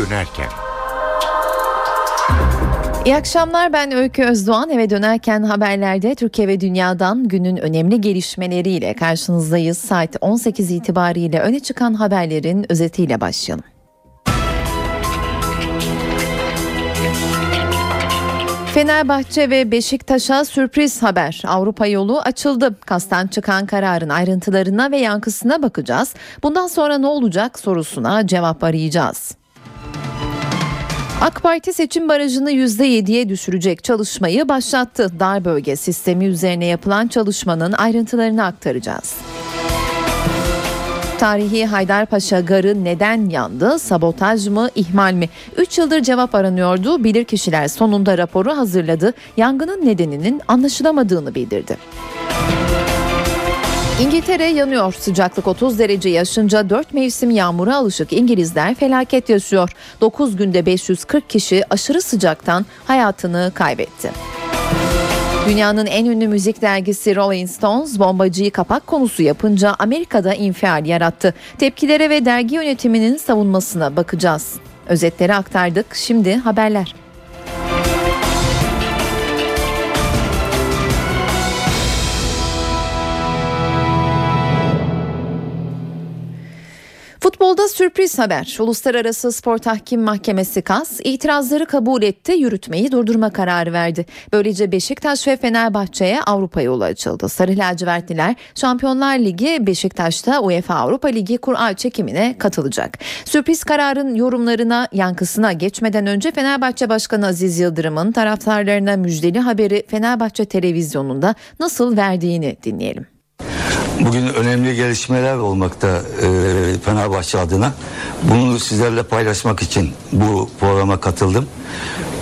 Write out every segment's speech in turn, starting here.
dönerken. İyi akşamlar ben Öykü Özdoğan eve dönerken haberlerde Türkiye ve dünyadan günün önemli gelişmeleriyle karşınızdayız. Saat 18 itibariyle öne çıkan haberlerin özetiyle başlayalım. Fenerbahçe ve Beşiktaş'a sürpriz haber. Avrupa yolu açıldı. Kastan çıkan kararın ayrıntılarına ve yankısına bakacağız. Bundan sonra ne olacak sorusuna cevap arayacağız. AK Parti seçim barajını %7'ye düşürecek çalışmayı başlattı. Dar bölge sistemi üzerine yapılan çalışmanın ayrıntılarını aktaracağız. Tarihi Haydarpaşa Garı neden yandı? Sabotaj mı, ihmal mi? 3 yıldır cevap aranıyordu. Bilirkişiler sonunda raporu hazırladı. Yangının nedeninin anlaşılamadığını bildirdi. İngiltere yanıyor. Sıcaklık 30 derece yaşınca 4 mevsim yağmura alışık İngilizler felaket yaşıyor. 9 günde 540 kişi aşırı sıcaktan hayatını kaybetti. Dünyanın en ünlü müzik dergisi Rolling Stones bombacıyı kapak konusu yapınca Amerika'da infial yarattı. Tepkilere ve dergi yönetiminin savunmasına bakacağız. Özetleri aktardık. Şimdi haberler. Futbolda sürpriz haber. Uluslararası Spor Tahkim Mahkemesi KAS itirazları kabul etti, yürütmeyi durdurma kararı verdi. Böylece Beşiktaş ve Fenerbahçe'ye Avrupa yolu açıldı. Sarı lacivertliler Şampiyonlar Ligi Beşiktaş'ta UEFA Avrupa Ligi kura çekimine katılacak. Sürpriz kararın yorumlarına, yankısına geçmeden önce Fenerbahçe Başkanı Aziz Yıldırım'ın taraftarlarına müjdeli haberi Fenerbahçe televizyonunda nasıl verdiğini dinleyelim. Bugün önemli gelişmeler olmakta e, Fenerbahçe adına. Bunu sizlerle paylaşmak için bu programa katıldım.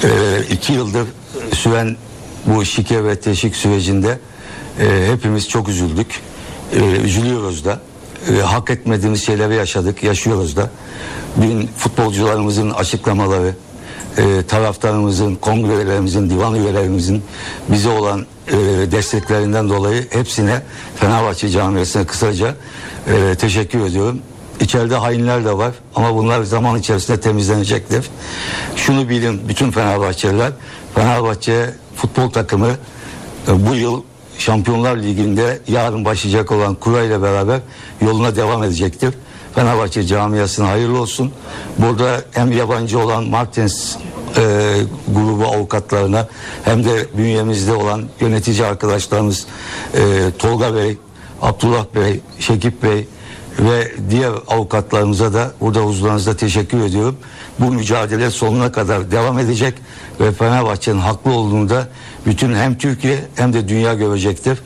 E, iki yıldır süren bu şike ve teşvik sürecinde e, hepimiz çok üzüldük. E, üzülüyoruz da. Hak etmediğimiz şeyleri yaşadık, yaşıyoruz da. Dün futbolcularımızın açıklamaları, e, taraftarımızın, kongrelerimizin, divan üyelerimizin bize olan e, desteklerinden dolayı hepsine Fenerbahçe camiasına kısaca e, teşekkür ediyorum. İçeride hainler de var ama bunlar zaman içerisinde temizlenecektir. Şunu bilin bütün Fenerbahçeliler, Fenerbahçe futbol takımı e, bu yıl Şampiyonlar Ligi'nde yarın başlayacak olan kura ile beraber yoluna devam edecektir. Fenerbahçe camiasına hayırlı olsun. Burada hem yabancı olan Martins e, grubu avukatlarına hem de bünyemizde olan yönetici arkadaşlarımız e, Tolga Bey, Abdullah Bey, Şekip Bey ve diğer avukatlarımıza da burada huzurunuzda teşekkür ediyorum. Bu mücadele sonuna kadar devam edecek ve Fenerbahçe'nin haklı olduğunu da bütün hem Türkiye hem de dünya görecektir.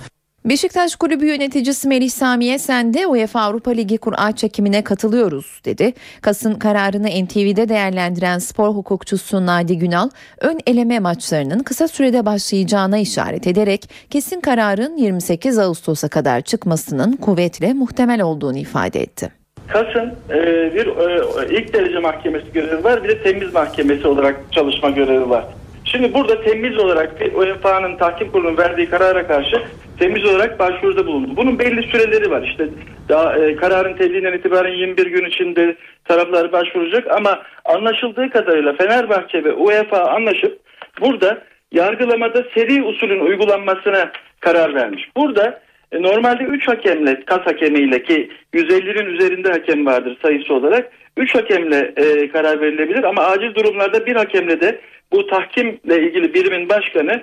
Beşiktaş Kulübü yöneticisi Melih Sami Yesen de UEFA Avrupa Ligi kura çekimine katılıyoruz dedi. Kas'ın kararını NTV'de değerlendiren spor hukukçusu Nadi Günal, ön eleme maçlarının kısa sürede başlayacağına işaret ederek kesin kararın 28 Ağustos'a kadar çıkmasının kuvvetle muhtemel olduğunu ifade etti. Kas'ın e, bir e, ilk derece mahkemesi görevi var bir de temiz mahkemesi olarak çalışma görevi var. Şimdi burada temiz olarak UEFA'nın tahkim kurulunun verdiği karara karşı temiz olarak başvuruda bulundu. Bunun belli süreleri var. İşte daha e, kararın tebliğinden itibaren 21 gün içinde taraflar başvuracak ama anlaşıldığı kadarıyla Fenerbahçe ve UEFA anlaşıp burada yargılamada seri usulün uygulanmasına karar vermiş. Burada e, normalde 3 hakemle, kas hakemiyle ki 150'nin üzerinde hakem vardır sayısı olarak 3 hakemle e, karar verilebilir ama acil durumlarda bir hakemle de bu tahkimle ilgili birimin başkanı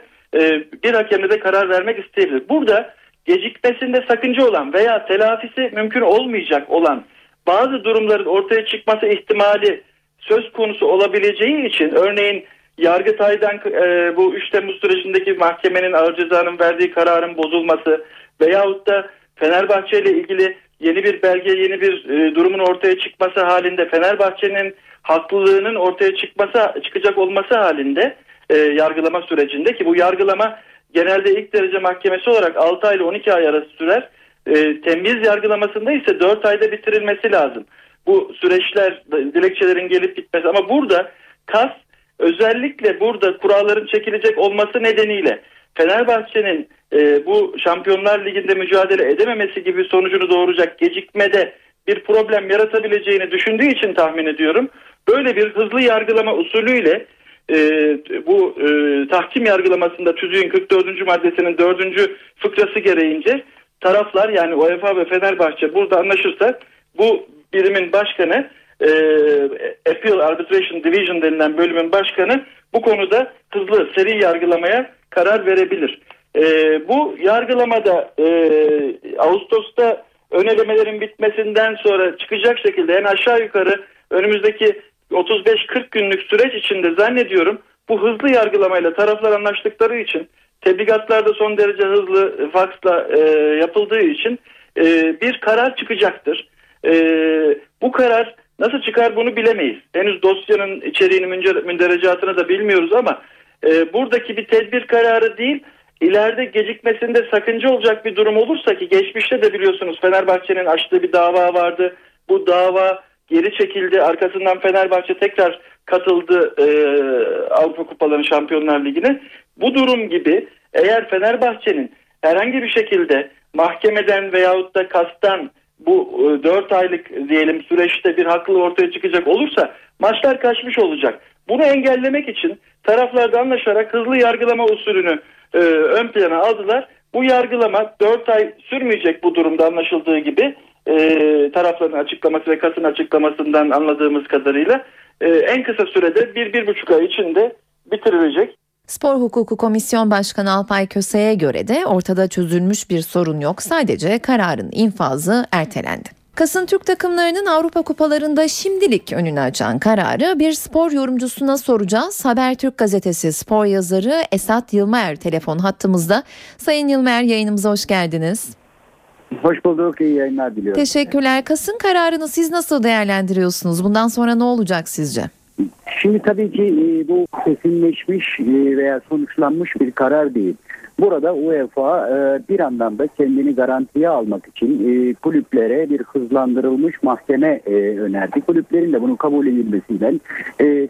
bir hakemle de karar vermek isteyebilir. Burada gecikmesinde sakınca olan veya telafisi mümkün olmayacak olan bazı durumların ortaya çıkması ihtimali söz konusu olabileceği için örneğin Yargıtay'dan e, bu 3 Temmuz sürecindeki mahkemenin ağır cezanın verdiği kararın bozulması veyahut da Fenerbahçe ile ilgili yeni bir belge, yeni bir e, durumun ortaya çıkması halinde Fenerbahçe'nin haklılığının ortaya çıkması çıkacak olması halinde e, yargılama sürecinde ki bu yargılama genelde ilk derece mahkemesi olarak 6 ay ile 12 ay arası sürer. E, temiz yargılamasında ise 4 ayda bitirilmesi lazım. Bu süreçler dilekçelerin gelip gitmesi ama burada KAS özellikle burada kuralların çekilecek olması nedeniyle Fenerbahçe'nin e, bu Şampiyonlar Ligi'nde mücadele edememesi gibi sonucunu doğuracak gecikmede bir problem yaratabileceğini düşündüğü için tahmin ediyorum Böyle bir hızlı yargılama usulüyle e, bu e, tahkim yargılamasında tüzüğün 44. maddesinin 4. fıkrası gereğince taraflar yani UEFA ve Fenerbahçe burada anlaşırsa bu birimin başkanı e, Appeal Arbitration Division denilen bölümün başkanı bu konuda hızlı seri yargılamaya karar verebilir. E, bu yargılamada e, Ağustos'ta önelemelerin bitmesinden sonra çıkacak şekilde en aşağı yukarı önümüzdeki 35-40 günlük süreç içinde zannediyorum bu hızlı yargılamayla taraflar anlaştıkları için tebligatlarda son derece hızlı e, faksla e, yapıldığı için e, bir karar çıkacaktır. E, bu karar nasıl çıkar bunu bilemeyiz. Henüz dosyanın içeriğini münderecatını da bilmiyoruz ama e, buradaki bir tedbir kararı değil ileride gecikmesinde sakınca olacak bir durum olursa ki geçmişte de biliyorsunuz Fenerbahçe'nin açtığı bir dava vardı. Bu dava geri çekildi. Arkasından Fenerbahçe tekrar katıldı e, Avrupa Kupaları Şampiyonlar Ligi'ne. Bu durum gibi eğer Fenerbahçe'nin herhangi bir şekilde mahkemeden veyahut da kastan bu e, 4 aylık diyelim süreçte bir haklı ortaya çıkacak olursa maçlar kaçmış olacak. Bunu engellemek için taraflar da anlaşarak hızlı yargılama usulünü e, ön plana aldılar. Bu yargılama 4 ay sürmeyecek bu durumda anlaşıldığı gibi e, tarafların açıklaması ve kasın açıklamasından anladığımız kadarıyla e, en kısa sürede bir bir buçuk ay içinde bitirilecek. Spor Hukuku Komisyon Başkanı Alpay Köse'ye göre de ortada çözülmüş bir sorun yok. Sadece kararın infazı ertelendi. Kasın Türk takımlarının Avrupa kupalarında şimdilik önünü açan kararı bir spor yorumcusuna soracağız. Habertürk gazetesi spor yazarı Esat Yılmer telefon hattımızda. Sayın Yılmer yayınımıza hoş geldiniz. Hoş bulduk, iyi yayınlar diliyorum. Teşekkürler. Kasın kararını siz nasıl değerlendiriyorsunuz? Bundan sonra ne olacak sizce? Şimdi tabii ki e, bu kesinleşmiş e, veya sonuçlanmış bir karar değil. Burada UEFA e, bir anlamda kendini garantiye almak için kulüplere bir hızlandırılmış mahkeme önerdi. Kulüplerin de bunu kabul edilmesiyle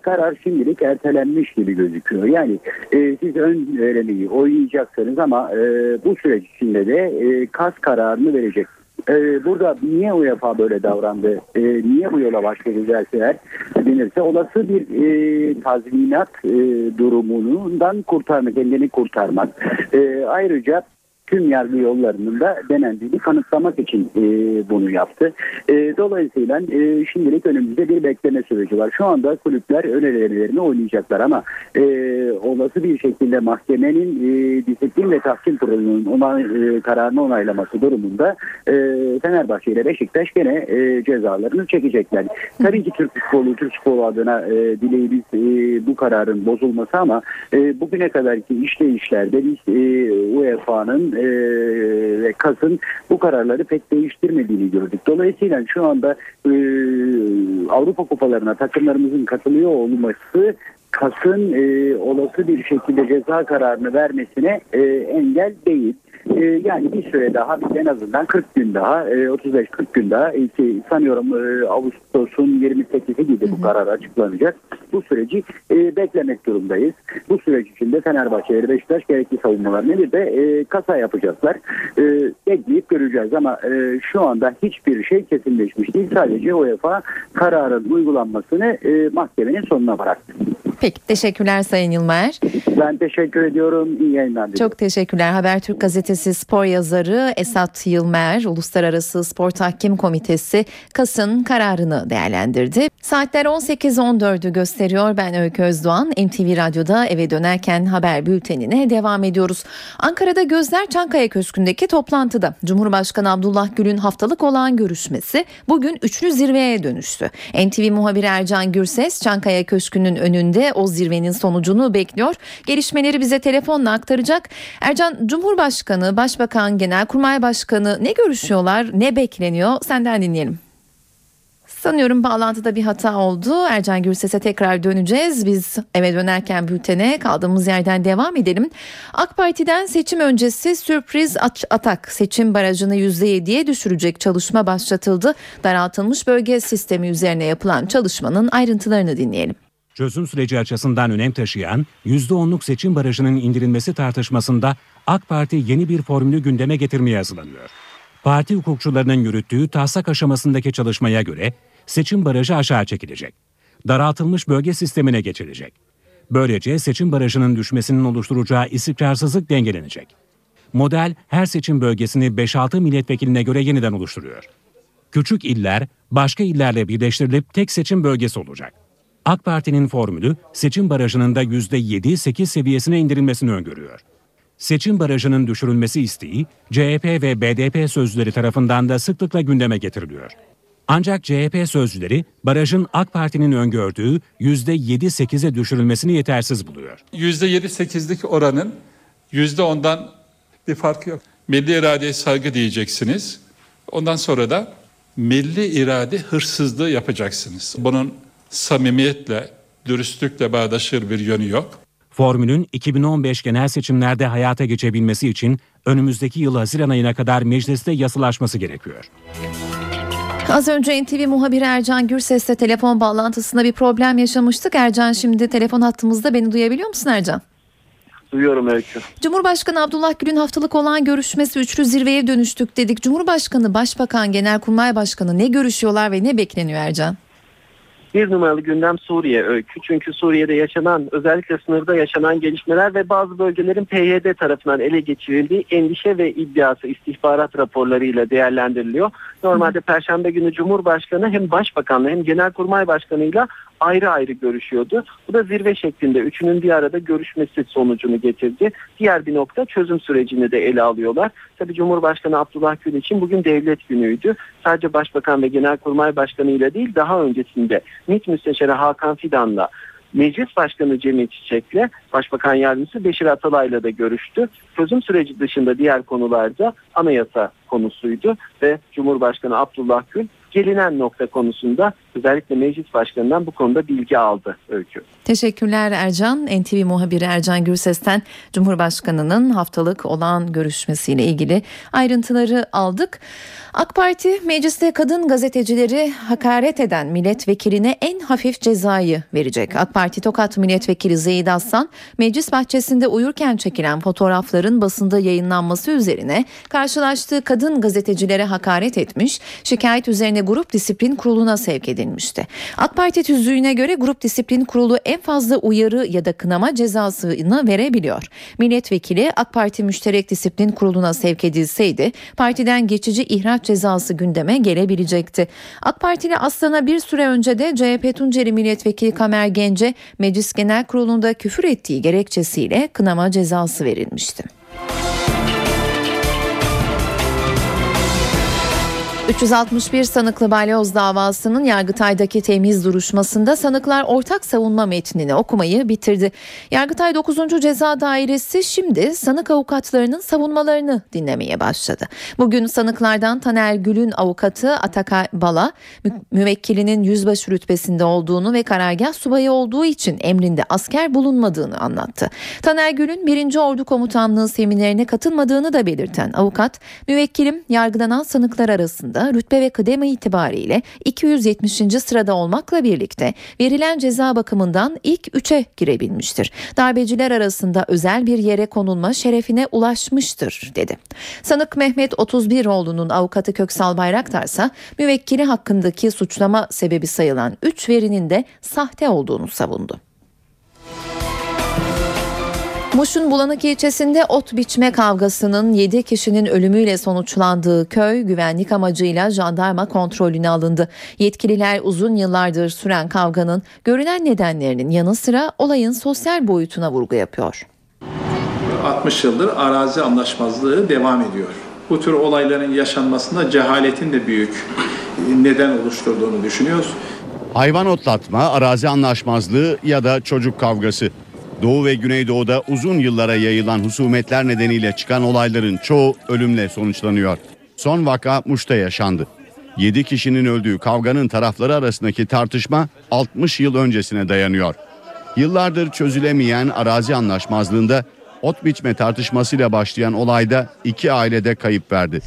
karar şimdilik ertelenmiş gibi gözüküyor. Yani siz ön elemeyi oynayacaksınız ama bu süreç içinde de kas kararını verecek ee, burada niye UEFA böyle davrandı, e, niye bu yola başladı derseler denirse olası bir e, tazminat e, durumundan kurtarmak, kendini kurtarmak. E, ayrıca tüm yargı yollarının da denendiğini kanıtlamak için e, bunu yaptı. E, dolayısıyla e, şimdilik önümüzde bir bekleme süreci var. Şu anda kulüpler önerilerini oynayacaklar ama e, olası bir şekilde mahkemenin e, disiplin ve tahkim kurulunun ona, e, kararını onaylaması durumunda e, Fenerbahçe ile Beşiktaş gene e, cezalarını çekecekler. Tabii ki Türk futbolu, Türk futbolu adına e, dileğimiz e, bu kararın bozulması ama e, bugüne kadarki işleyişlerde biz e, UEFA'nın e, ve KAS'ın bu kararları pek değiştirmediğini gördük. Dolayısıyla şu anda e, Avrupa kupalarına takımlarımızın katılıyor olması KAS'ın e, olası bir şekilde ceza kararını vermesine engel değil. E, yani bir süre daha en azından 40 gün daha e, 35-40 gün daha e, ki sanıyorum e, Ağustos'un 28'i gibi bu karar açıklanacak. Bu süreci e, beklemek durumdayız. Bu süreç içinde Fenerbahçe Beşiktaş gerekli savunmalarını bir de e, kasa yapacaklar. E, bekleyip göreceğiz ama e, şu anda hiçbir şey kesinleşmiş değil. Sadece UEFA kararın uygulanmasını e, mahkemenin sonuna bıraktı. Peki teşekkürler Sayın Yılmer. Ben teşekkür ediyorum. İyi yayınlar Çok teşekkürler. Habertürk gazetesi spor yazarı Esat Yılmer, Uluslararası Spor Tahkim Komitesi Kas'ın kararını değerlendirdi. Saatler 18.14'ü gösteriyor. Ben Öykü Özdoğan. NTV Radyo'da eve dönerken haber bültenine devam ediyoruz. Ankara'da gözler Çankaya Köşkü'ndeki toplantıda Cumhurbaşkanı Abdullah Gül'ün haftalık olan görüşmesi bugün üçlü zirveye dönüştü. NTV muhabiri Ercan Gürses Çankaya Köşkü'nün önünde o zirvenin sonucunu bekliyor. Gelişmeleri bize telefonla aktaracak. Ercan Cumhurbaşkanı, Başbakan, Genelkurmay Başkanı ne görüşüyorlar, ne bekleniyor? Senden dinleyelim. Sanıyorum bağlantıda bir hata oldu. Ercan Gürses'e tekrar döneceğiz. Biz eve dönerken bültene kaldığımız yerden devam edelim. AK Parti'den seçim öncesi sürpriz atak seçim barajını %7'ye düşürecek çalışma başlatıldı. Daraltılmış bölge sistemi üzerine yapılan çalışmanın ayrıntılarını dinleyelim çözüm süreci açısından önem taşıyan %10'luk seçim barajının indirilmesi tartışmasında AK Parti yeni bir formülü gündeme getirmeye hazırlanıyor. Parti hukukçularının yürüttüğü taslak aşamasındaki çalışmaya göre seçim barajı aşağı çekilecek. daraltılmış bölge sistemine geçilecek. Böylece seçim barajının düşmesinin oluşturacağı istikrarsızlık dengelenecek. Model her seçim bölgesini 5-6 milletvekiline göre yeniden oluşturuyor. Küçük iller başka illerle birleştirilip tek seçim bölgesi olacak. AK Parti'nin formülü seçim barajının da %7-8 seviyesine indirilmesini öngörüyor. Seçim barajının düşürülmesi isteği CHP ve BDP sözcüleri tarafından da sıklıkla gündeme getiriliyor. Ancak CHP sözcüleri barajın AK Parti'nin öngördüğü %7-8'e düşürülmesini yetersiz buluyor. %7-8'lik oranın %10'dan bir farkı yok. Milli iradeye saygı diyeceksiniz. Ondan sonra da milli irade hırsızlığı yapacaksınız. Bunun samimiyetle, dürüstlükle bağdaşır bir yönü yok. Formülün 2015 genel seçimlerde hayata geçebilmesi için önümüzdeki yıl Haziran ayına kadar mecliste yasalaşması gerekiyor. Az önce NTV muhabiri Ercan Gürses'le telefon bağlantısında bir problem yaşamıştık. Ercan şimdi telefon hattımızda beni duyabiliyor musun Ercan? Duyuyorum Öykü. Cumhurbaşkanı Abdullah Gül'ün haftalık olan görüşmesi üçlü zirveye dönüştük dedik. Cumhurbaşkanı, Başbakan, Genelkurmay Başkanı ne görüşüyorlar ve ne bekleniyor Ercan? Bir numaralı gündem Suriye öykü. Çünkü Suriye'de yaşanan özellikle sınırda yaşanan gelişmeler ve bazı bölgelerin PYD tarafından ele geçirildiği endişe ve iddiası istihbarat raporlarıyla değerlendiriliyor. Normalde Perşembe günü Cumhurbaşkanı hem Başbakanla hem Genelkurmay Başkanı'yla ayrı ayrı görüşüyordu. Bu da zirve şeklinde üçünün bir arada görüşmesi sonucunu getirdi. Diğer bir nokta çözüm sürecini de ele alıyorlar. Tabii Cumhurbaşkanı Abdullah Gül için bugün devlet günüydü. Sadece Başbakan ve Genelkurmay Başkanı ile değil daha öncesinde MİT Müsteşarı Hakan Fidan'la Meclis Başkanı Cemil Çiçek'le Başbakan Yardımcısı Beşir Atalay'la da görüştü. Çözüm süreci dışında diğer konularda anayasa konusuydu ve Cumhurbaşkanı Abdullah Gül gelinen nokta konusunda özellikle meclis başkanından bu konuda bilgi aldı Öykü. Teşekkürler Ercan. NTV muhabiri Ercan Gürses'ten Cumhurbaşkanı'nın haftalık olan görüşmesiyle ilgili ayrıntıları aldık. AK Parti mecliste kadın gazetecileri hakaret eden milletvekiline en hafif cezayı verecek. AK Parti Tokat Milletvekili Zeyid Aslan meclis bahçesinde uyurken çekilen fotoğrafların basında yayınlanması üzerine karşılaştığı kadın gazetecilere hakaret etmiş, şikayet üzerine grup disiplin kuruluna sevk edilmişti. AK Parti tüzüğüne göre grup disiplin kurulu en fazla uyarı ya da kınama cezasını verebiliyor. Milletvekili AK Parti Müşterek Disiplin Kurulu'na sevk edilseydi partiden geçici ihraç cezası gündeme gelebilecekti. AK Partili Aslan'a bir süre önce de CHP Tunceli Milletvekili Kamer Gence Meclis Genel Kurulu'nda küfür ettiği gerekçesiyle kınama cezası verilmişti. 361 sanıklı balyoz davasının Yargıtay'daki temiz duruşmasında sanıklar ortak savunma metnini okumayı bitirdi. Yargıtay 9. Ceza Dairesi şimdi sanık avukatlarının savunmalarını dinlemeye başladı. Bugün sanıklardan Taner Gül'ün avukatı Atakay Bala mü- müvekkilinin yüzbaşı rütbesinde olduğunu ve karargah subayı olduğu için emrinde asker bulunmadığını anlattı. Taner Gül'ün 1. Ordu Komutanlığı seminerine katılmadığını da belirten avukat müvekkilim yargılanan sanıklar arasında rütbe ve kıdeme itibariyle 270. sırada olmakla birlikte verilen ceza bakımından ilk 3'e girebilmiştir. Darbeciler arasında özel bir yere konulma şerefine ulaşmıştır dedi. Sanık Mehmet 31oğlu'nun avukatı Köksal Bayraktar ise müvekkili hakkındaki suçlama sebebi sayılan 3 verinin de sahte olduğunu savundu. Muş'un Bulanık ilçesinde ot biçme kavgasının 7 kişinin ölümüyle sonuçlandığı köy güvenlik amacıyla jandarma kontrolüne alındı. Yetkililer uzun yıllardır süren kavganın görünen nedenlerinin yanı sıra olayın sosyal boyutuna vurgu yapıyor. 60 yıldır arazi anlaşmazlığı devam ediyor. Bu tür olayların yaşanmasında cehaletin de büyük neden oluşturduğunu düşünüyoruz. Hayvan otlatma, arazi anlaşmazlığı ya da çocuk kavgası. Doğu ve Güneydoğu'da uzun yıllara yayılan husumetler nedeniyle çıkan olayların çoğu ölümle sonuçlanıyor. Son vaka Muş'ta yaşandı. 7 kişinin öldüğü kavganın tarafları arasındaki tartışma 60 yıl öncesine dayanıyor. Yıllardır çözülemeyen arazi anlaşmazlığında ot biçme tartışmasıyla başlayan olayda iki ailede kayıp verdi.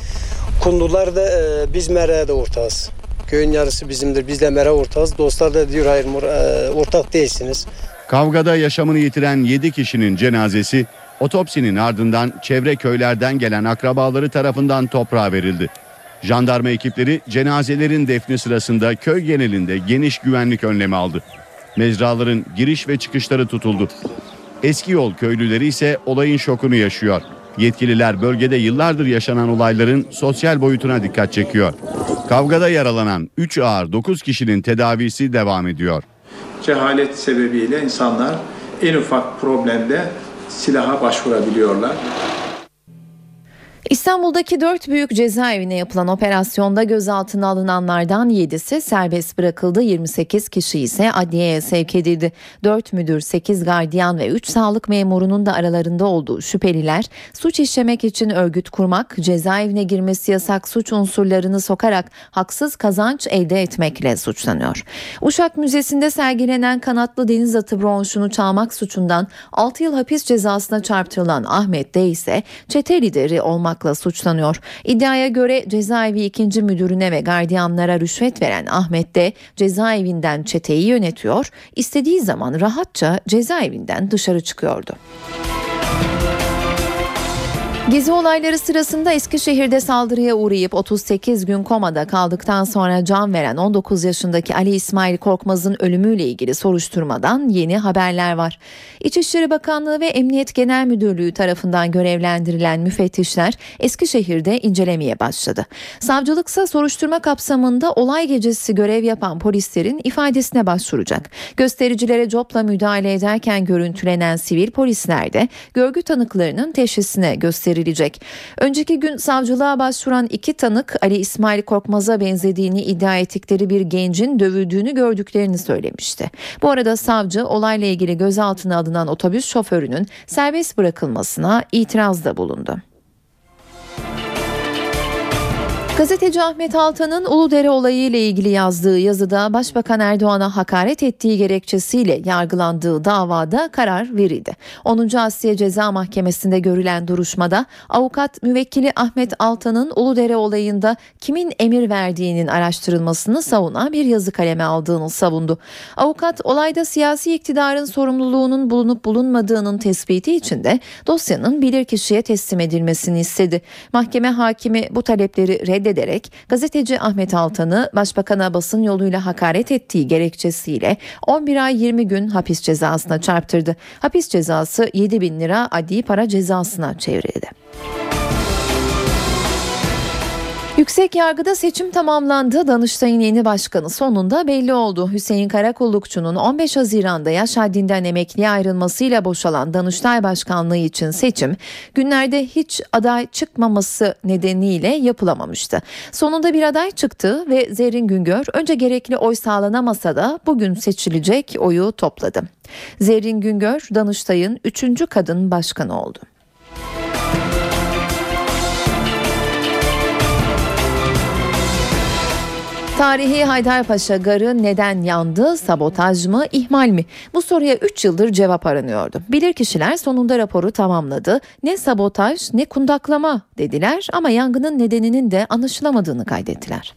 Kundularda e, biz meraya da ortağız. Köyün yarısı bizimdir. Biz de mera ortağız. Dostlar da diyor hayır e, ortak değilsiniz. Kavgada yaşamını yitiren 7 kişinin cenazesi otopsinin ardından çevre köylerden gelen akrabaları tarafından toprağa verildi. Jandarma ekipleri cenazelerin defni sırasında köy genelinde geniş güvenlik önlemi aldı. Mezraların giriş ve çıkışları tutuldu. Eski yol köylüleri ise olayın şokunu yaşıyor. Yetkililer bölgede yıllardır yaşanan olayların sosyal boyutuna dikkat çekiyor. Kavgada yaralanan 3 ağır 9 kişinin tedavisi devam ediyor. Cehalet sebebiyle insanlar en ufak problemde silaha başvurabiliyorlar. İstanbul'daki dört büyük cezaevine yapılan operasyonda gözaltına alınanlardan 7'si serbest bırakıldı. 28 kişi ise adliyeye sevk edildi. 4 müdür, 8 gardiyan ve 3 sağlık memurunun da aralarında olduğu şüpheliler suç işlemek için örgüt kurmak, cezaevine girmesi yasak suç unsurlarını sokarak haksız kazanç elde etmekle suçlanıyor. Uşak Müzesi'nde sergilenen kanatlı deniz atı bronşunu çalmak suçundan 6 yıl hapis cezasına çarptırılan Ahmet D ise çete lideri olmak olmakla suçlanıyor. İddiaya göre cezaevi ikinci müdürüne ve gardiyanlara rüşvet veren Ahmet de cezaevinden çeteyi yönetiyor, istediği zaman rahatça cezaevinden dışarı çıkıyordu. Gezi olayları sırasında Eskişehir'de saldırıya uğrayıp 38 gün komada kaldıktan sonra can veren 19 yaşındaki Ali İsmail Korkmaz'ın ölümüyle ilgili soruşturmadan yeni haberler var. İçişleri Bakanlığı ve Emniyet Genel Müdürlüğü tarafından görevlendirilen müfettişler Eskişehir'de incelemeye başladı. Savcılıksa soruşturma kapsamında olay gecesi görev yapan polislerin ifadesine başvuracak. Göstericilere copla müdahale ederken görüntülenen sivil polisler de görgü tanıklarının teşhisine gösterilecek verilecek. Önceki gün savcılığa başvuran iki tanık Ali İsmail Korkmaz'a benzediğini iddia ettikleri bir gencin dövüldüğünü gördüklerini söylemişti. Bu arada savcı olayla ilgili gözaltına alınan otobüs şoförünün serbest bırakılmasına itirazda bulundu. Gazeteci Ahmet Altan'ın Uludere olayı ile ilgili yazdığı yazıda Başbakan Erdoğan'a hakaret ettiği gerekçesiyle yargılandığı davada karar verildi. 10. Asya Ceza Mahkemesi'nde görülen duruşmada avukat müvekkili Ahmet Altan'ın Uludere olayında kimin emir verdiğinin araştırılmasını savunan bir yazı kaleme aldığını savundu. Avukat olayda siyasi iktidarın sorumluluğunun bulunup bulunmadığının tespiti için de dosyanın bilirkişiye teslim edilmesini istedi. Mahkeme hakimi bu talepleri reddedildi reddederek gazeteci Ahmet Altan'ı başbakana basın yoluyla hakaret ettiği gerekçesiyle 11 ay 20 gün hapis cezasına çarptırdı. Hapis cezası 7 bin lira adli para cezasına çevrildi. Yüksek yargıda seçim tamamlandı. Danıştay'ın yeni başkanı sonunda belli oldu. Hüseyin Karakullukçu'nun 15 Haziran'da yaş haddinden emekliye ayrılmasıyla boşalan Danıştay Başkanlığı için seçim günlerde hiç aday çıkmaması nedeniyle yapılamamıştı. Sonunda bir aday çıktı ve Zerrin Güngör önce gerekli oy sağlanamasa da bugün seçilecek oyu topladı. Zerrin Güngör Danıştay'ın 3. kadın başkanı oldu. Tarihi Haydarpaşa Garı neden yandı? Sabotaj mı, ihmal mi? Bu soruya 3 yıldır cevap aranıyordu. Bilirkişiler sonunda raporu tamamladı. Ne sabotaj ne kundaklama dediler ama yangının nedeninin de anlaşılamadığını kaydettiler.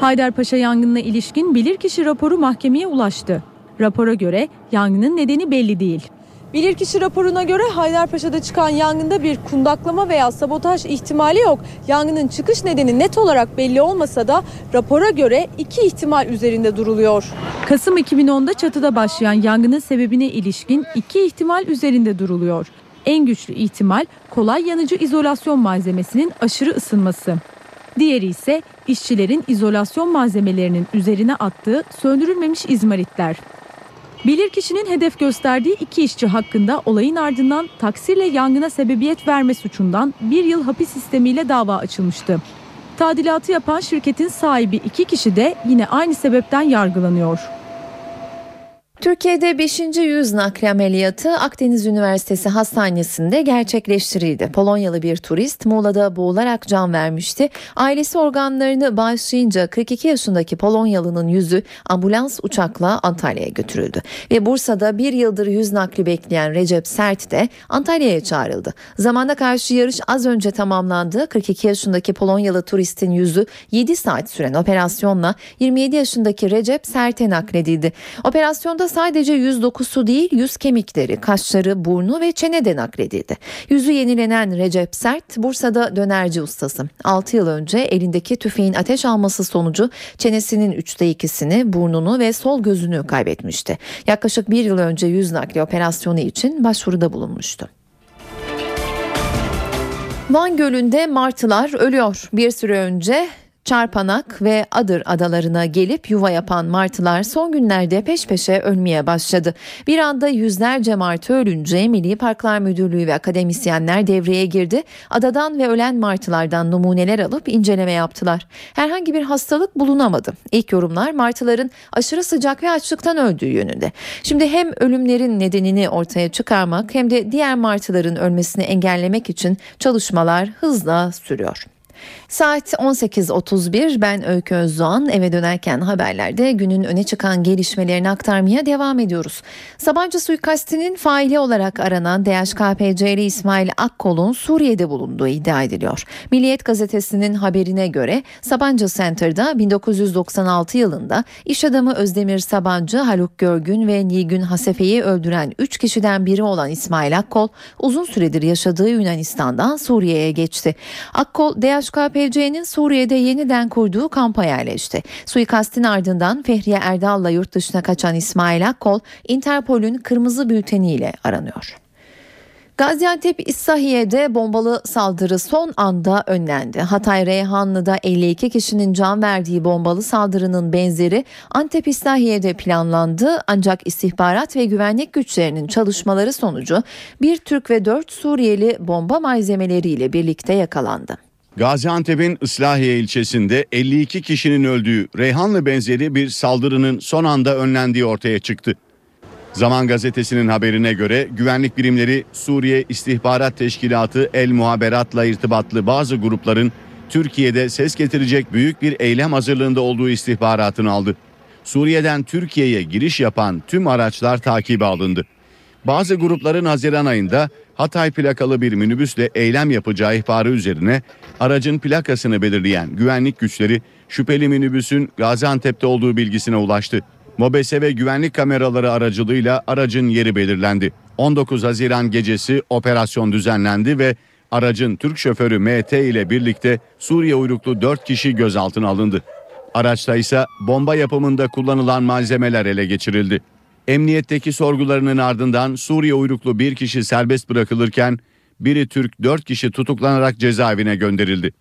Haydarpaşa yangınına ilişkin bilirkişi raporu mahkemeye ulaştı. Rapora göre yangının nedeni belli değil. Bilirkişi raporuna göre Haydarpaşa'da çıkan yangında bir kundaklama veya sabotaj ihtimali yok. Yangının çıkış nedeni net olarak belli olmasa da rapora göre iki ihtimal üzerinde duruluyor. Kasım 2010'da çatıda başlayan yangının sebebine ilişkin iki ihtimal üzerinde duruluyor. En güçlü ihtimal kolay yanıcı izolasyon malzemesinin aşırı ısınması. Diğeri ise işçilerin izolasyon malzemelerinin üzerine attığı söndürülmemiş izmaritler. Bilirkişinin hedef gösterdiği iki işçi hakkında olayın ardından taksirle yangına sebebiyet verme suçundan bir yıl hapis sistemiyle dava açılmıştı. Tadilatı yapan şirketin sahibi iki kişi de yine aynı sebepten yargılanıyor. Türkiye'de 5. yüz nakli ameliyatı Akdeniz Üniversitesi Hastanesi'nde gerçekleştirildi. Polonyalı bir turist Muğla'da boğularak can vermişti. Ailesi organlarını bağışlayınca 42 yaşındaki Polonyalı'nın yüzü ambulans uçakla Antalya'ya götürüldü. Ve Bursa'da bir yıldır yüz nakli bekleyen Recep Sert de Antalya'ya çağrıldı. Zamanda karşı yarış az önce tamamlandı. 42 yaşındaki Polonyalı turistin yüzü 7 saat süren operasyonla 27 yaşındaki Recep Sert'e nakledildi. Operasyonda sadece yüz dokusu değil yüz kemikleri, kaşları, burnu ve çene de nakledildi. Yüzü yenilenen Recep Sert Bursa'da dönerci ustası. 6 yıl önce elindeki tüfeğin ateş alması sonucu çenesinin üçte ikisini, burnunu ve sol gözünü kaybetmişti. Yaklaşık bir yıl önce yüz nakli operasyonu için başvuruda bulunmuştu. Van Gölü'nde martılar ölüyor. Bir süre önce Çarpanak ve Adır adalarına gelip yuva yapan martılar son günlerde peş peşe ölmeye başladı. Bir anda yüzlerce martı ölünce Milli Parklar Müdürlüğü ve akademisyenler devreye girdi. Adadan ve ölen martılardan numuneler alıp inceleme yaptılar. Herhangi bir hastalık bulunamadı. İlk yorumlar martıların aşırı sıcak ve açlıktan öldüğü yönünde. Şimdi hem ölümlerin nedenini ortaya çıkarmak hem de diğer martıların ölmesini engellemek için çalışmalar hızla sürüyor. Saat 18.31 ben Öykü Özdoğan eve dönerken haberlerde günün öne çıkan gelişmelerini aktarmaya devam ediyoruz. Sabancı suikastinin faili olarak aranan DHKPC'li İsmail Akkol'un Suriye'de bulunduğu iddia ediliyor. Milliyet gazetesinin haberine göre Sabancı Center'da 1996 yılında iş adamı Özdemir Sabancı, Haluk Görgün ve Nilgün Hasefe'yi öldüren 3 kişiden biri olan İsmail Akkol uzun süredir yaşadığı Yunanistan'dan Suriye'ye geçti. Akkol DHKPC'nin Suriye'de yeniden kurduğu kampa yerleşti. Suikastin ardından Fehriye Erdal'la yurt dışına kaçan İsmail Akkol, Interpol'ün kırmızı bülteniyle aranıyor. Gaziantep İslahiye'de bombalı saldırı son anda önlendi. Hatay Reyhanlı'da 52 kişinin can verdiği bombalı saldırının benzeri Antep İslahiye'de planlandı ancak istihbarat ve güvenlik güçlerinin çalışmaları sonucu bir Türk ve 4 Suriyeli bomba malzemeleriyle birlikte yakalandı. Gaziantep'in Islahiye ilçesinde 52 kişinin öldüğü Reyhanlı benzeri bir saldırının son anda önlendiği ortaya çıktı. Zaman gazetesinin haberine göre güvenlik birimleri Suriye İstihbarat Teşkilatı El Muhaberat'la irtibatlı bazı grupların Türkiye'de ses getirecek büyük bir eylem hazırlığında olduğu istihbaratını aldı. Suriye'den Türkiye'ye giriş yapan tüm araçlar takibe alındı. Bazı grupların Haziran ayında Hatay plakalı bir minibüsle eylem yapacağı ihbarı üzerine aracın plakasını belirleyen güvenlik güçleri şüpheli minibüsün Gaziantep'te olduğu bilgisine ulaştı. Mobese ve güvenlik kameraları aracılığıyla aracın yeri belirlendi. 19 Haziran gecesi operasyon düzenlendi ve aracın Türk şoförü MT ile birlikte Suriye uyruklu 4 kişi gözaltına alındı. Araçta ise bomba yapımında kullanılan malzemeler ele geçirildi. Emniyetteki sorgularının ardından Suriye uyruklu bir kişi serbest bırakılırken biri Türk 4 kişi tutuklanarak cezaevine gönderildi.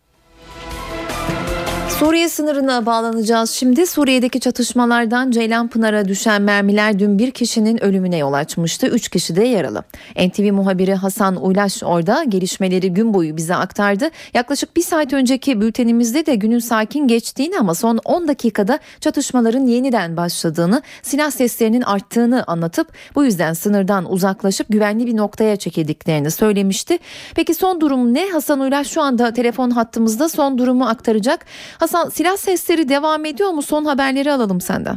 Suriye sınırına bağlanacağız şimdi. Suriye'deki çatışmalardan Ceylanpınar'a düşen mermiler dün bir kişinin ölümüne yol açmıştı. Üç kişi de yaralı. NTV muhabiri Hasan Uylaş orada gelişmeleri gün boyu bize aktardı. Yaklaşık bir saat önceki bültenimizde de günün sakin geçtiğini ama son 10 dakikada çatışmaların yeniden başladığını, silah seslerinin arttığını anlatıp bu yüzden sınırdan uzaklaşıp güvenli bir noktaya çekildiklerini söylemişti. Peki son durum ne? Hasan Uylaş şu anda telefon hattımızda son durumu aktaracak. Hasan silah sesleri devam ediyor mu? Son haberleri alalım senden.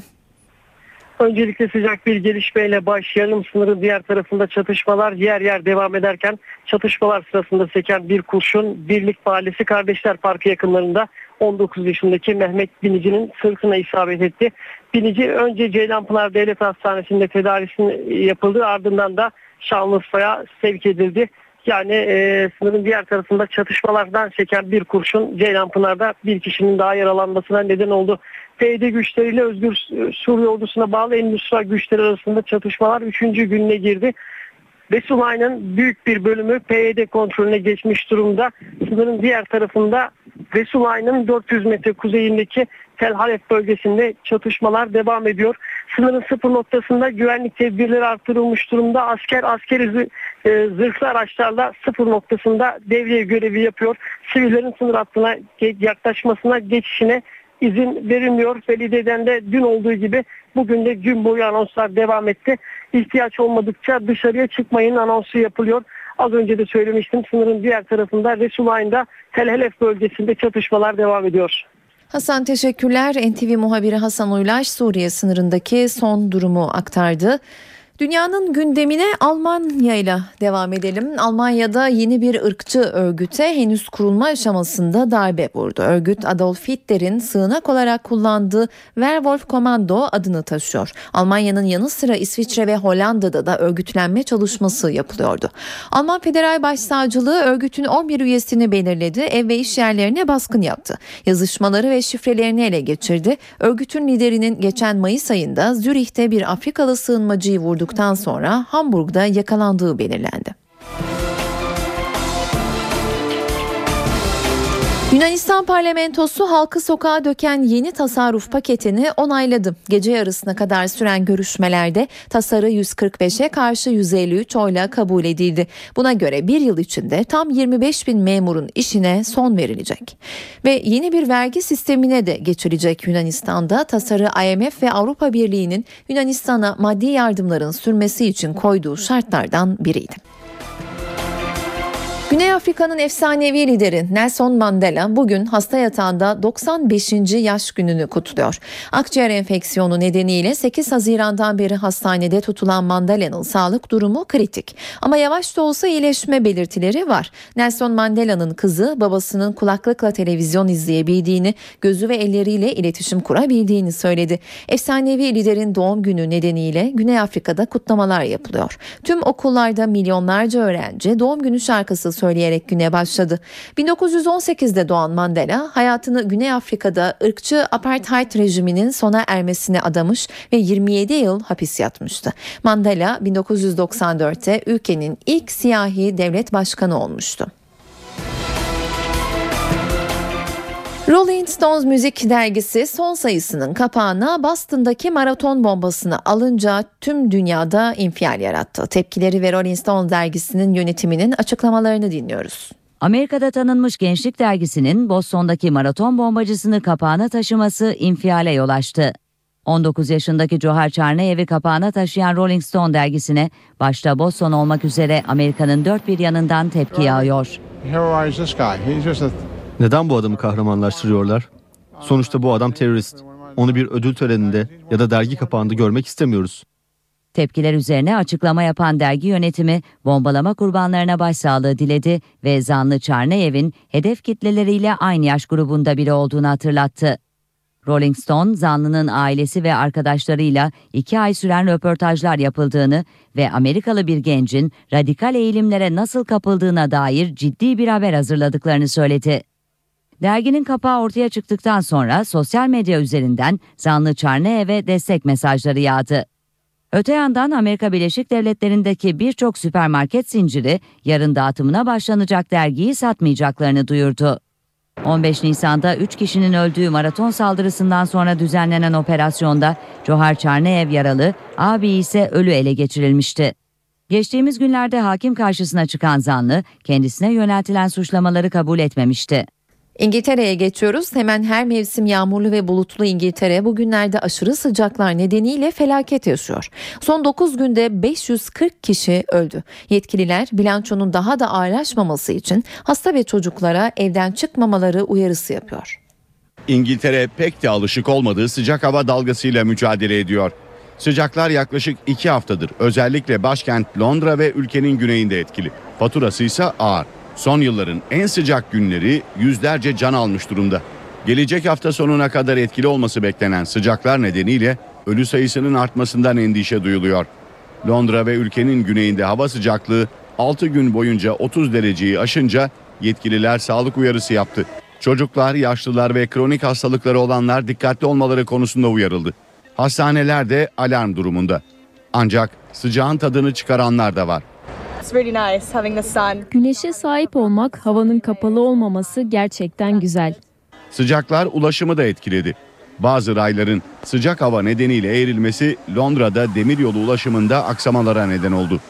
Öncelikle sıcak bir gelişmeyle başlayalım. Sınırın diğer tarafında çatışmalar yer yer devam ederken çatışmalar sırasında seken bir kurşun Birlik Mahallesi Kardeşler Parkı yakınlarında 19 yaşındaki Mehmet Binici'nin sırtına isabet etti. Binici önce Ceylanpınar Devlet Hastanesi'nde tedavisini yapıldı ardından da Şanlıurfa'ya sevk edildi. Yani e, sınırın diğer tarafında çatışmalardan çeken bir kurşun Ceylanpınar'da bir kişinin daha yaralanmasına neden oldu. PYD güçleriyle Özgür Suriye ordusuna bağlı Endüstri güçleri arasında çatışmalar 3. gününe girdi. Resulayn'ın büyük bir bölümü PYD kontrolüne geçmiş durumda. Sınırın diğer tarafında Resulayn'ın 400 metre kuzeyindeki Tel Halef bölgesinde çatışmalar devam ediyor. Sınırın sıfır noktasında güvenlik tedbirleri artırılmış durumda. Asker askeri e, zırhlı araçlarla sıfır noktasında devriye görevi yapıyor. Sivillerin sınır hattına yaklaşmasına geçişine izin verilmiyor. Belediye'den de dün olduğu gibi bugün de gün boyu anonslar devam etti. İhtiyaç olmadıkça dışarıya çıkmayın anonsu yapılıyor. Az önce de söylemiştim sınırın diğer tarafında Resulayn'da Tel Helef bölgesinde çatışmalar devam ediyor. Hasan teşekkürler. NTV muhabiri Hasan Uylaş Suriye sınırındaki son durumu aktardı. Dünyanın gündemine Almanya ile devam edelim. Almanya'da yeni bir ırkçı örgüte henüz kurulma aşamasında darbe vurdu. Örgüt Adolf Hitler'in sığınak olarak kullandığı Werwolf Kommando adını taşıyor. Almanya'nın yanı sıra İsviçre ve Hollanda'da da örgütlenme çalışması yapılıyordu. Alman Federal Başsavcılığı örgütün 11 üyesini belirledi, ev ve iş yerlerine baskın yaptı. Yazışmaları ve şifrelerini ele geçirdi. Örgütün liderinin geçen Mayıs ayında Zürih'te bir Afrikalı sığınmacıyı vurdu vurduktan sonra Hamburg'da yakalandığı belirlendi. Yunanistan parlamentosu halkı sokağa döken yeni tasarruf paketini onayladı. Gece yarısına kadar süren görüşmelerde tasarı 145'e karşı 153 oyla kabul edildi. Buna göre bir yıl içinde tam 25 bin memurun işine son verilecek. Ve yeni bir vergi sistemine de geçilecek Yunanistan'da tasarı IMF ve Avrupa Birliği'nin Yunanistan'a maddi yardımların sürmesi için koyduğu şartlardan biriydi. Güney Afrika'nın efsanevi lideri Nelson Mandela bugün hasta yatağında 95. yaş gününü kutluyor. Akciğer enfeksiyonu nedeniyle 8 Haziran'dan beri hastanede tutulan Mandela'nın sağlık durumu kritik. Ama yavaş da olsa iyileşme belirtileri var. Nelson Mandela'nın kızı babasının kulaklıkla televizyon izleyebildiğini, gözü ve elleriyle iletişim kurabildiğini söyledi. Efsanevi liderin doğum günü nedeniyle Güney Afrika'da kutlamalar yapılıyor. Tüm okullarda milyonlarca öğrenci doğum günü şarkısı söyleyerek güne başladı. 1918'de doğan Mandela hayatını Güney Afrika'da ırkçı apartheid rejiminin sona ermesine adamış ve 27 yıl hapis yatmıştı. Mandela 1994'te ülkenin ilk siyahi devlet başkanı olmuştu. Rolling Stones müzik dergisi son sayısının kapağına Boston'daki maraton bombasını alınca tüm dünyada infial yarattı. Tepkileri ve Rolling Stones dergisinin yönetiminin açıklamalarını dinliyoruz. Amerika'da tanınmış gençlik dergisinin Boston'daki maraton bombacısını kapağına taşıması infiale yol açtı. 19 yaşındaki Johar Çarneyev'i kapağına taşıyan Rolling Stone dergisine başta Boston olmak üzere Amerika'nın dört bir yanından tepki yağıyor. Neden bu adamı kahramanlaştırıyorlar? Sonuçta bu adam terörist. Onu bir ödül töreninde ya da dergi kapağında görmek istemiyoruz. Tepkiler üzerine açıklama yapan dergi yönetimi bombalama kurbanlarına başsağlığı diledi ve zanlı Çarneyev'in hedef kitleleriyle aynı yaş grubunda biri olduğunu hatırlattı. Rolling Stone, zanlının ailesi ve arkadaşlarıyla iki ay süren röportajlar yapıldığını ve Amerikalı bir gencin radikal eğilimlere nasıl kapıldığına dair ciddi bir haber hazırladıklarını söyledi. Derginin kapağı ortaya çıktıktan sonra sosyal medya üzerinden zanlı Çarneyev'e destek mesajları yağdı. Öte yandan Amerika Birleşik Devletleri'ndeki birçok süpermarket zinciri yarın dağıtımına başlanacak dergiyi satmayacaklarını duyurdu. 15 Nisan'da 3 kişinin öldüğü maraton saldırısından sonra düzenlenen operasyonda Johar Çarneyev yaralı, abi ise ölü ele geçirilmişti. Geçtiğimiz günlerde hakim karşısına çıkan zanlı kendisine yöneltilen suçlamaları kabul etmemişti. İngiltere'ye geçiyoruz. Hemen her mevsim yağmurlu ve bulutlu İngiltere bugünlerde aşırı sıcaklar nedeniyle felaket yaşıyor. Son 9 günde 540 kişi öldü. Yetkililer bilançonun daha da ağırlaşmaması için hasta ve çocuklara evden çıkmamaları uyarısı yapıyor. İngiltere pek de alışık olmadığı sıcak hava dalgasıyla mücadele ediyor. Sıcaklar yaklaşık 2 haftadır özellikle başkent Londra ve ülkenin güneyinde etkili. Faturası ise ağır. Son yılların en sıcak günleri yüzlerce can almış durumda. Gelecek hafta sonuna kadar etkili olması beklenen sıcaklar nedeniyle ölü sayısının artmasından endişe duyuluyor. Londra ve ülkenin güneyinde hava sıcaklığı 6 gün boyunca 30 dereceyi aşınca yetkililer sağlık uyarısı yaptı. Çocuklar, yaşlılar ve kronik hastalıkları olanlar dikkatli olmaları konusunda uyarıldı. Hastaneler de alarm durumunda. Ancak sıcağın tadını çıkaranlar da var. Güneşe sahip olmak, havanın kapalı olmaması gerçekten güzel. Sıcaklar ulaşımı da etkiledi. Bazı rayların sıcak hava nedeniyle eğrilmesi Londra'da demiryolu ulaşımında aksamalara neden oldu.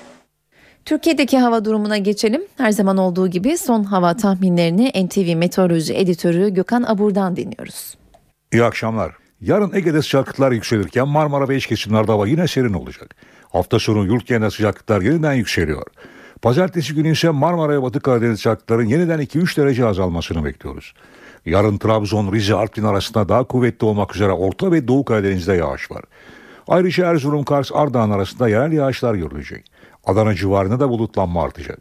Türkiye'deki hava durumuna geçelim. Her zaman olduğu gibi son hava tahminlerini NTV Meteoroloji Editörü Gökhan Abur'dan dinliyoruz. İyi akşamlar. Yarın Ege'de sıcaklıklar yükselirken Marmara ve iç kesimlerde hava yine serin olacak. Hafta sonu yurt genelinde sıcaklıklar yeniden yükseliyor. Pazartesi günü ise Marmara ve Batı Karadeniz sıcaklıkların yeniden 2-3 derece azalmasını bekliyoruz. Yarın Trabzon, Rize, Artvin arasında daha kuvvetli olmak üzere Orta ve Doğu Karadeniz'de yağış var. Ayrıca Erzurum, Kars, Ardahan arasında yerel yağışlar görülecek. Adana civarında da bulutlanma artacak.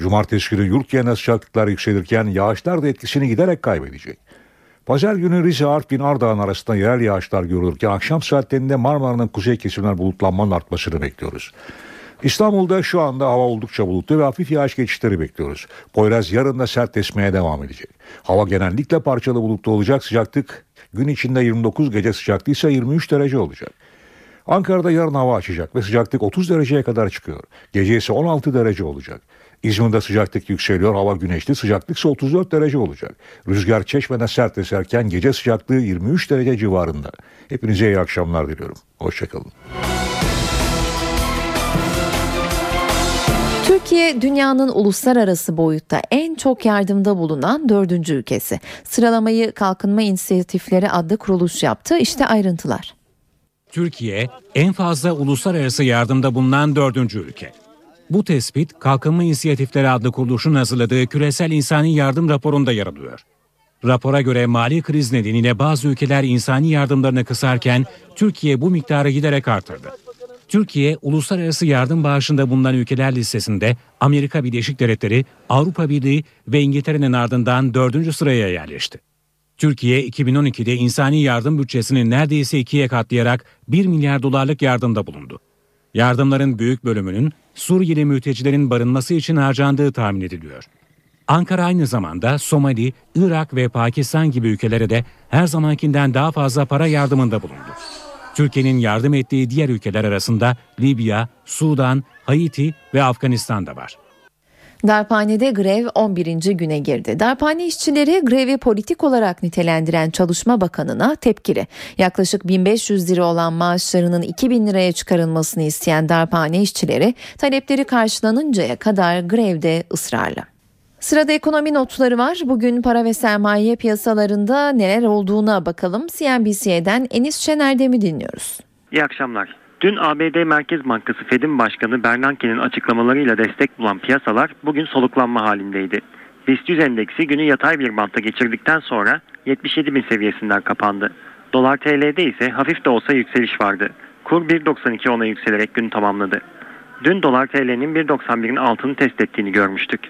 Cumartesi günü yurt genelinde sıcaklıklar yükselirken yağışlar da etkisini giderek kaybedecek. Pazar günü Rize, Artvin, Ardahan arasında yerel yağışlar görülürken akşam saatlerinde Marmara'nın kuzey kesimler bulutlanmanın artmasını bekliyoruz. İstanbul'da şu anda hava oldukça bulutlu ve hafif yağış geçişleri bekliyoruz. Poyraz yarın da sert esmeye devam edecek. Hava genellikle parçalı bulutlu olacak. Sıcaklık gün içinde 29 gece sıcaklığı ise 23 derece olacak. Ankara'da yarın hava açacak ve sıcaklık 30 dereceye kadar çıkıyor. Gece ise 16 derece olacak. İzmir'de sıcaklık yükseliyor, hava güneşli, sıcaklık ise 34 derece olacak. Rüzgar çeşmeden sert eserken gece sıcaklığı 23 derece civarında. Hepinize iyi akşamlar diliyorum. Hoşçakalın. Türkiye dünyanın uluslararası boyutta en çok yardımda bulunan dördüncü ülkesi. Sıralamayı Kalkınma İnisiyatifleri adlı kuruluş yaptı. İşte ayrıntılar. Türkiye en fazla uluslararası yardımda bulunan dördüncü ülke. Bu tespit Kalkınma İnisiyatifleri adlı kuruluşun hazırladığı küresel insani yardım raporunda yer alıyor. Rapora göre mali kriz nedeniyle bazı ülkeler insani yardımlarını kısarken Türkiye bu miktarı giderek artırdı. Türkiye, uluslararası yardım bağışında bulunan ülkeler listesinde Amerika Birleşik Devletleri, Avrupa Birliği ve İngiltere'nin ardından dördüncü sıraya yerleşti. Türkiye 2012'de insani yardım bütçesini neredeyse ikiye katlayarak 1 milyar dolarlık yardımda bulundu. Yardımların büyük bölümünün Suriyeli mültecilerin barınması için harcandığı tahmin ediliyor. Ankara aynı zamanda Somali, Irak ve Pakistan gibi ülkelere de her zamankinden daha fazla para yardımında bulundu. Türkiye'nin yardım ettiği diğer ülkeler arasında Libya, Sudan, Haiti ve Afganistan da var. Darphane'de grev 11. güne girdi. Darphane işçileri grevi politik olarak nitelendiren Çalışma Bakanı'na tepkili. Yaklaşık 1500 lira olan maaşlarının 2000 liraya çıkarılmasını isteyen darphane işçileri talepleri karşılanıncaya kadar grevde ısrarlı. Sırada ekonomi notları var. Bugün para ve sermaye piyasalarında neler olduğuna bakalım. CNBC'den Enis Şener'de mi dinliyoruz? İyi akşamlar. Dün ABD Merkez Bankası Fed'in başkanı Bernanke'nin açıklamalarıyla destek bulan piyasalar bugün soluklanma halindeydi. BIST 100 endeksi günü yatay bir bantta geçirdikten sonra 77 bin seviyesinden kapandı. Dolar TL'de ise hafif de olsa yükseliş vardı. Kur 1.92 ona yükselerek gün tamamladı. Dün dolar TL'nin 1.91'in altını test ettiğini görmüştük.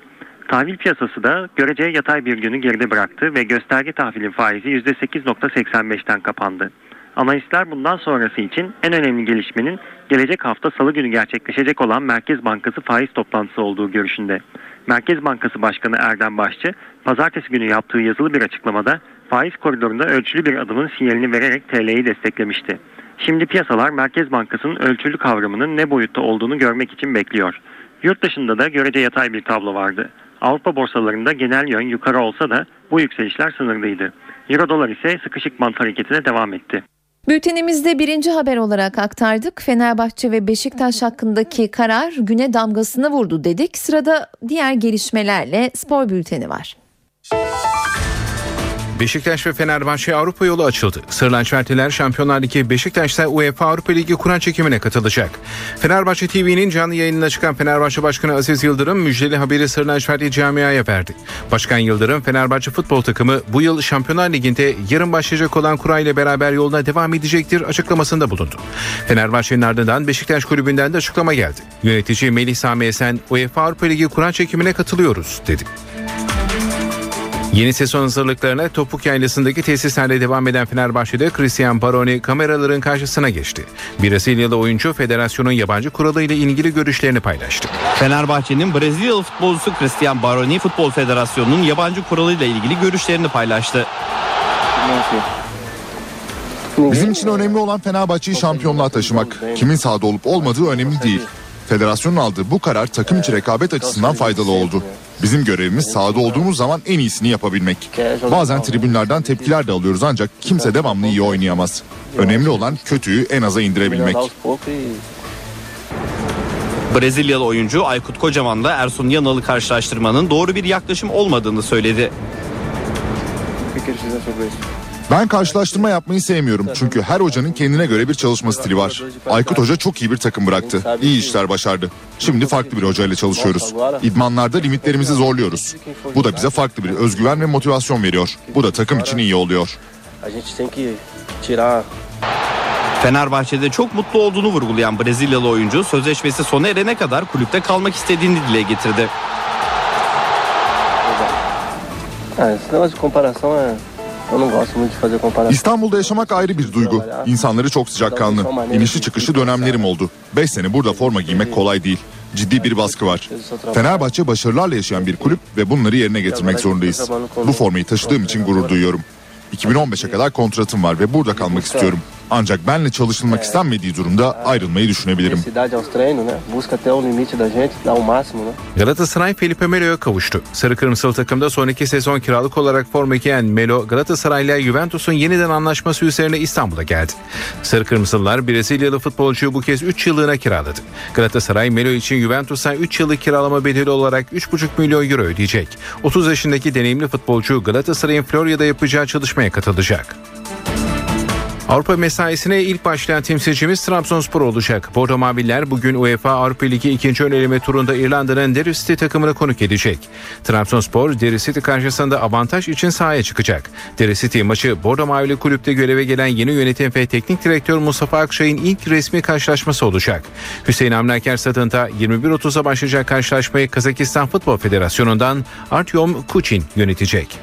Tahvil piyasası da görece yatay bir günü geride bıraktı ve gösterge tahvilin faizi %8.85'ten kapandı. Analistler bundan sonrası için en önemli gelişmenin gelecek hafta salı günü gerçekleşecek olan Merkez Bankası faiz toplantısı olduğu görüşünde. Merkez Bankası Başkanı Erdem Başçı, pazartesi günü yaptığı yazılı bir açıklamada faiz koridorunda ölçülü bir adımın sinyalini vererek TL'yi desteklemişti. Şimdi piyasalar Merkez Bankası'nın ölçülü kavramının ne boyutta olduğunu görmek için bekliyor. Yurt dışında da görece yatay bir tablo vardı. Avrupa borsalarında genel yön yukarı olsa da bu yükselişler sınırlıydı. Euro dolar ise sıkışık bant hareketine devam etti. Bültenimizde birinci haber olarak aktardık. Fenerbahçe ve Beşiktaş hakkındaki karar güne damgasını vurdu dedik. Sırada diğer gelişmelerle spor bülteni var. Beşiktaş ve Fenerbahçe Avrupa yolu açıldı. Sırlançvertiler Şampiyonlar Ligi Beşiktaş'ta UEFA Avrupa Ligi Kur'an çekimine katılacak. Fenerbahçe TV'nin canlı yayınına çıkan Fenerbahçe Başkanı Aziz Yıldırım müjdeli haberi Sırlançverti camiaya verdi. Başkan Yıldırım Fenerbahçe futbol takımı bu yıl Şampiyonlar Ligi'nde yarın başlayacak olan kura ile beraber yoluna devam edecektir açıklamasında bulundu. Fenerbahçe'nin ardından Beşiktaş kulübünden de açıklama geldi. Yönetici Melih Sami Esen UEFA Avrupa Ligi Kur'an çekimine katılıyoruz dedi. Yeni sezon hazırlıklarına Topuk Yaylası'ndaki tesislerle devam eden Fenerbahçe'de Christian Baroni kameraların karşısına geçti. Brezilyalı oyuncu federasyonun yabancı kuralı ile ilgili görüşlerini paylaştı. Fenerbahçe'nin Brezilyalı futbolcusu Christian Baroni Futbol Federasyonu'nun yabancı kuralıyla ilgili görüşlerini paylaştı. Bizim için önemli olan Fenerbahçe'yi şampiyonluğa taşımak. Kimin sahada olup olmadığı önemli değil. Federasyonun aldığı bu karar takım içi rekabet açısından faydalı oldu. Bizim görevimiz sahada olduğumuz zaman en iyisini yapabilmek. Bazen tribünlerden tepkiler de alıyoruz ancak kimse devamlı iyi oynayamaz. Önemli olan kötüyü en aza indirebilmek. Brezilyalı oyuncu Aykut Kocaman da Ersun Yanal'ı karşılaştırmanın doğru bir yaklaşım olmadığını söyledi. Ben karşılaştırma yapmayı sevmiyorum çünkü her hocanın kendine göre bir çalışma stili var. Aykut Hoca çok iyi bir takım bıraktı. İyi işler başardı. Şimdi farklı bir hocayla çalışıyoruz. İdmanlarda limitlerimizi zorluyoruz. Bu da bize farklı bir özgüven ve motivasyon veriyor. Bu da takım için iyi oluyor. Fenerbahçe'de çok mutlu olduğunu vurgulayan Brezilyalı oyuncu sözleşmesi sona erene kadar kulüpte kalmak istediğini dile getirdi. İstanbul'da yaşamak ayrı bir duygu. İnsanları çok sıcakkanlı. İnişli çıkışlı dönemlerim oldu. 5 sene burada forma giymek kolay değil. Ciddi bir baskı var. Fenerbahçe başarılarla yaşayan bir kulüp ve bunları yerine getirmek zorundayız. Bu formayı taşıdığım için gurur duyuyorum. 2015'e kadar kontratım var ve burada kalmak istiyorum. Ancak benle çalışılmak istenmediği durumda ayrılmayı düşünebilirim. Galatasaray Felipe Melo'ya kavuştu. Sarı Kırmızılı takımda son iki sezon kiralık olarak forma giyen Melo, Galatasaray ile Juventus'un yeniden anlaşması üzerine İstanbul'a geldi. Sarı Kırmızılılar Brezilyalı futbolcuyu bu kez 3 yıllığına kiraladı. Galatasaray Melo için Juventus'a 3 yıllık kiralama bedeli olarak 3,5 milyon euro ödeyecek. 30 yaşındaki deneyimli futbolcu Galatasaray'ın Florya'da yapacağı çalışmaya katılacak. Avrupa mesaisine ilk başlayan temsilcimiz Trabzonspor olacak. Bordo Maviller bugün UEFA Avrupa Ligi ikinci ön eleme turunda İrlanda'nın Derry City takımını konuk edecek. Trabzonspor Derry City karşısında avantaj için sahaya çıkacak. Derry City maçı Bordo Mavili kulüpte göreve gelen yeni yönetim ve teknik direktör Mustafa Akşay'ın ilk resmi karşılaşması olacak. Hüseyin Avni Aker stadında 21.30'a başlayacak karşılaşmayı Kazakistan Futbol Federasyonu'ndan Artyom Kuchin yönetecek.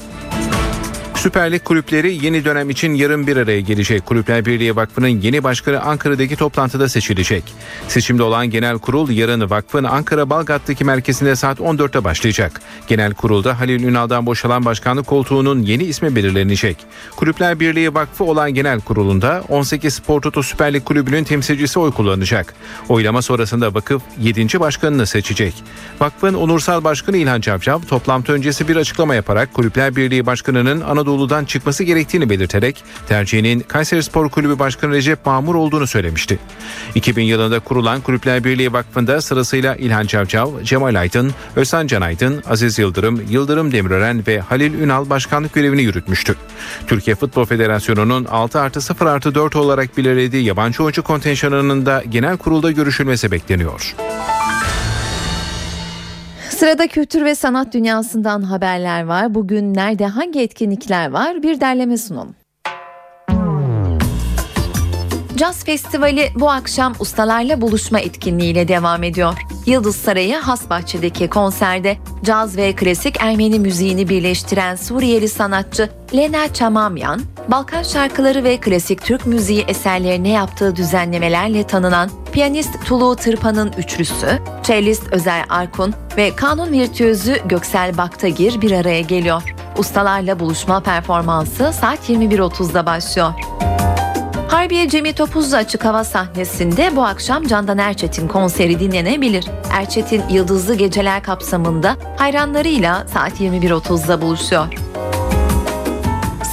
Süper Lig kulüpleri yeni dönem için yarın bir araya gelecek. Kulüpler Birliği Vakfı'nın yeni başkanı Ankara'daki toplantıda seçilecek. Seçimde olan genel kurul yarın vakfın Ankara Balgat'taki merkezinde saat 14'te başlayacak. Genel kurulda Halil Ünal'dan boşalan başkanlık koltuğunun yeni ismi belirlenecek. Kulüpler Birliği Vakfı olan genel kurulunda 18 Spor Toto Süper Lig kulübünün temsilcisi oy kullanacak. Oylama sonrasında vakıf 7. başkanını seçecek. Vakfın onursal başkanı İlhan Cavcav toplantı öncesi bir açıklama yaparak Kulüpler Birliği Başkanı'nın Anadolu Anadolu'dan çıkması gerektiğini belirterek tercihinin Kayseri Spor Kulübü Başkanı Recep Mamur olduğunu söylemişti. 2000 yılında kurulan Kulüpler Birliği Vakfı'nda sırasıyla İlhan Çavçav, Cemal Aydın, Özhan Can Aydın, Aziz Yıldırım, Yıldırım Demirören ve Halil Ünal başkanlık görevini yürütmüştü. Türkiye Futbol Federasyonu'nun 6 artı 0 artı 4 olarak belirlediği yabancı oyuncu kontenjanının da genel kurulda görüşülmesi bekleniyor. Sırada kültür ve sanat dünyasından haberler var. Bugün nerede hangi etkinlikler var bir derleme sunalım. Caz Festivali bu akşam ustalarla buluşma etkinliğiyle devam ediyor. Yıldız Sarayı Hasbahçe'deki konserde caz ve klasik Ermeni müziğini birleştiren Suriyeli sanatçı Lena Çamamyan, Balkan şarkıları ve klasik Türk müziği eserlerine yaptığı düzenlemelerle tanınan piyanist Tulu Tırpan'ın üçlüsü, cellist Özer Arkun ve kanun virtüözü Göksel Baktagir bir araya geliyor. Ustalarla buluşma performansı saat 21.30'da başlıyor. Harbiye Cemi Topuzlu açık hava sahnesinde bu akşam Candan Erçetin konseri dinlenebilir. Erçetin Yıldızlı Geceler kapsamında hayranlarıyla saat 21.30'da buluşuyor.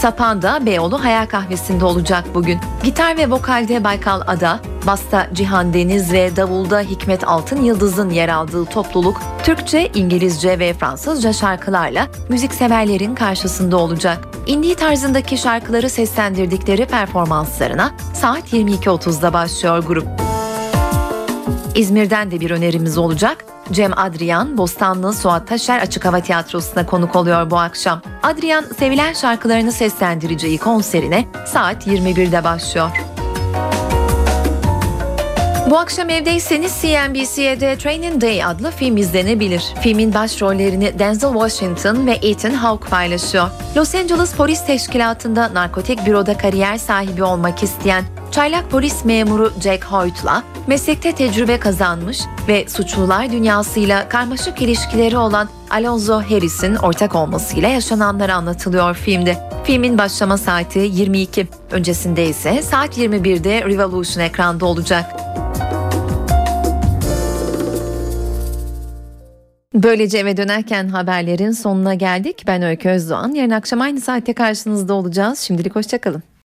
Sapan'da Beyoğlu Hayal Kahvesi'nde olacak bugün. Gitar ve vokalde Baykal Ada, basta Cihan Deniz ve davulda Hikmet Altın Yıldız'ın yer aldığı topluluk Türkçe, İngilizce ve Fransızca şarkılarla müzikseverlerin karşısında olacak. Indie tarzındaki şarkıları seslendirdikleri performanslarına saat 22.30'da başlıyor grup. İzmir'den de bir önerimiz olacak. Cem Adrian, Bostanlı Suat Taşer Açık Hava Tiyatrosu'na konuk oluyor bu akşam. Adrian sevilen şarkılarını seslendireceği konserine saat 21'de başlıyor. Bu akşam evdeyseniz CNBC'de Training Day adlı film izlenebilir. Filmin başrollerini Denzel Washington ve Ethan Hawke paylaşıyor. Los Angeles Polis Teşkilatı'nda narkotik büroda kariyer sahibi olmak isteyen çaylak polis memuru Jack Hoyt'la meslekte tecrübe kazanmış ve suçlular dünyasıyla karmaşık ilişkileri olan Alonzo Harris'in ortak olmasıyla yaşananlar anlatılıyor filmde. Filmin başlama saati 22. Öncesinde ise saat 21'de Revolution ekranda olacak. Böylece eve dönerken haberlerin sonuna geldik. Ben Öykü Özdoğan. Yarın akşam aynı saatte karşınızda olacağız. Şimdilik hoşçakalın.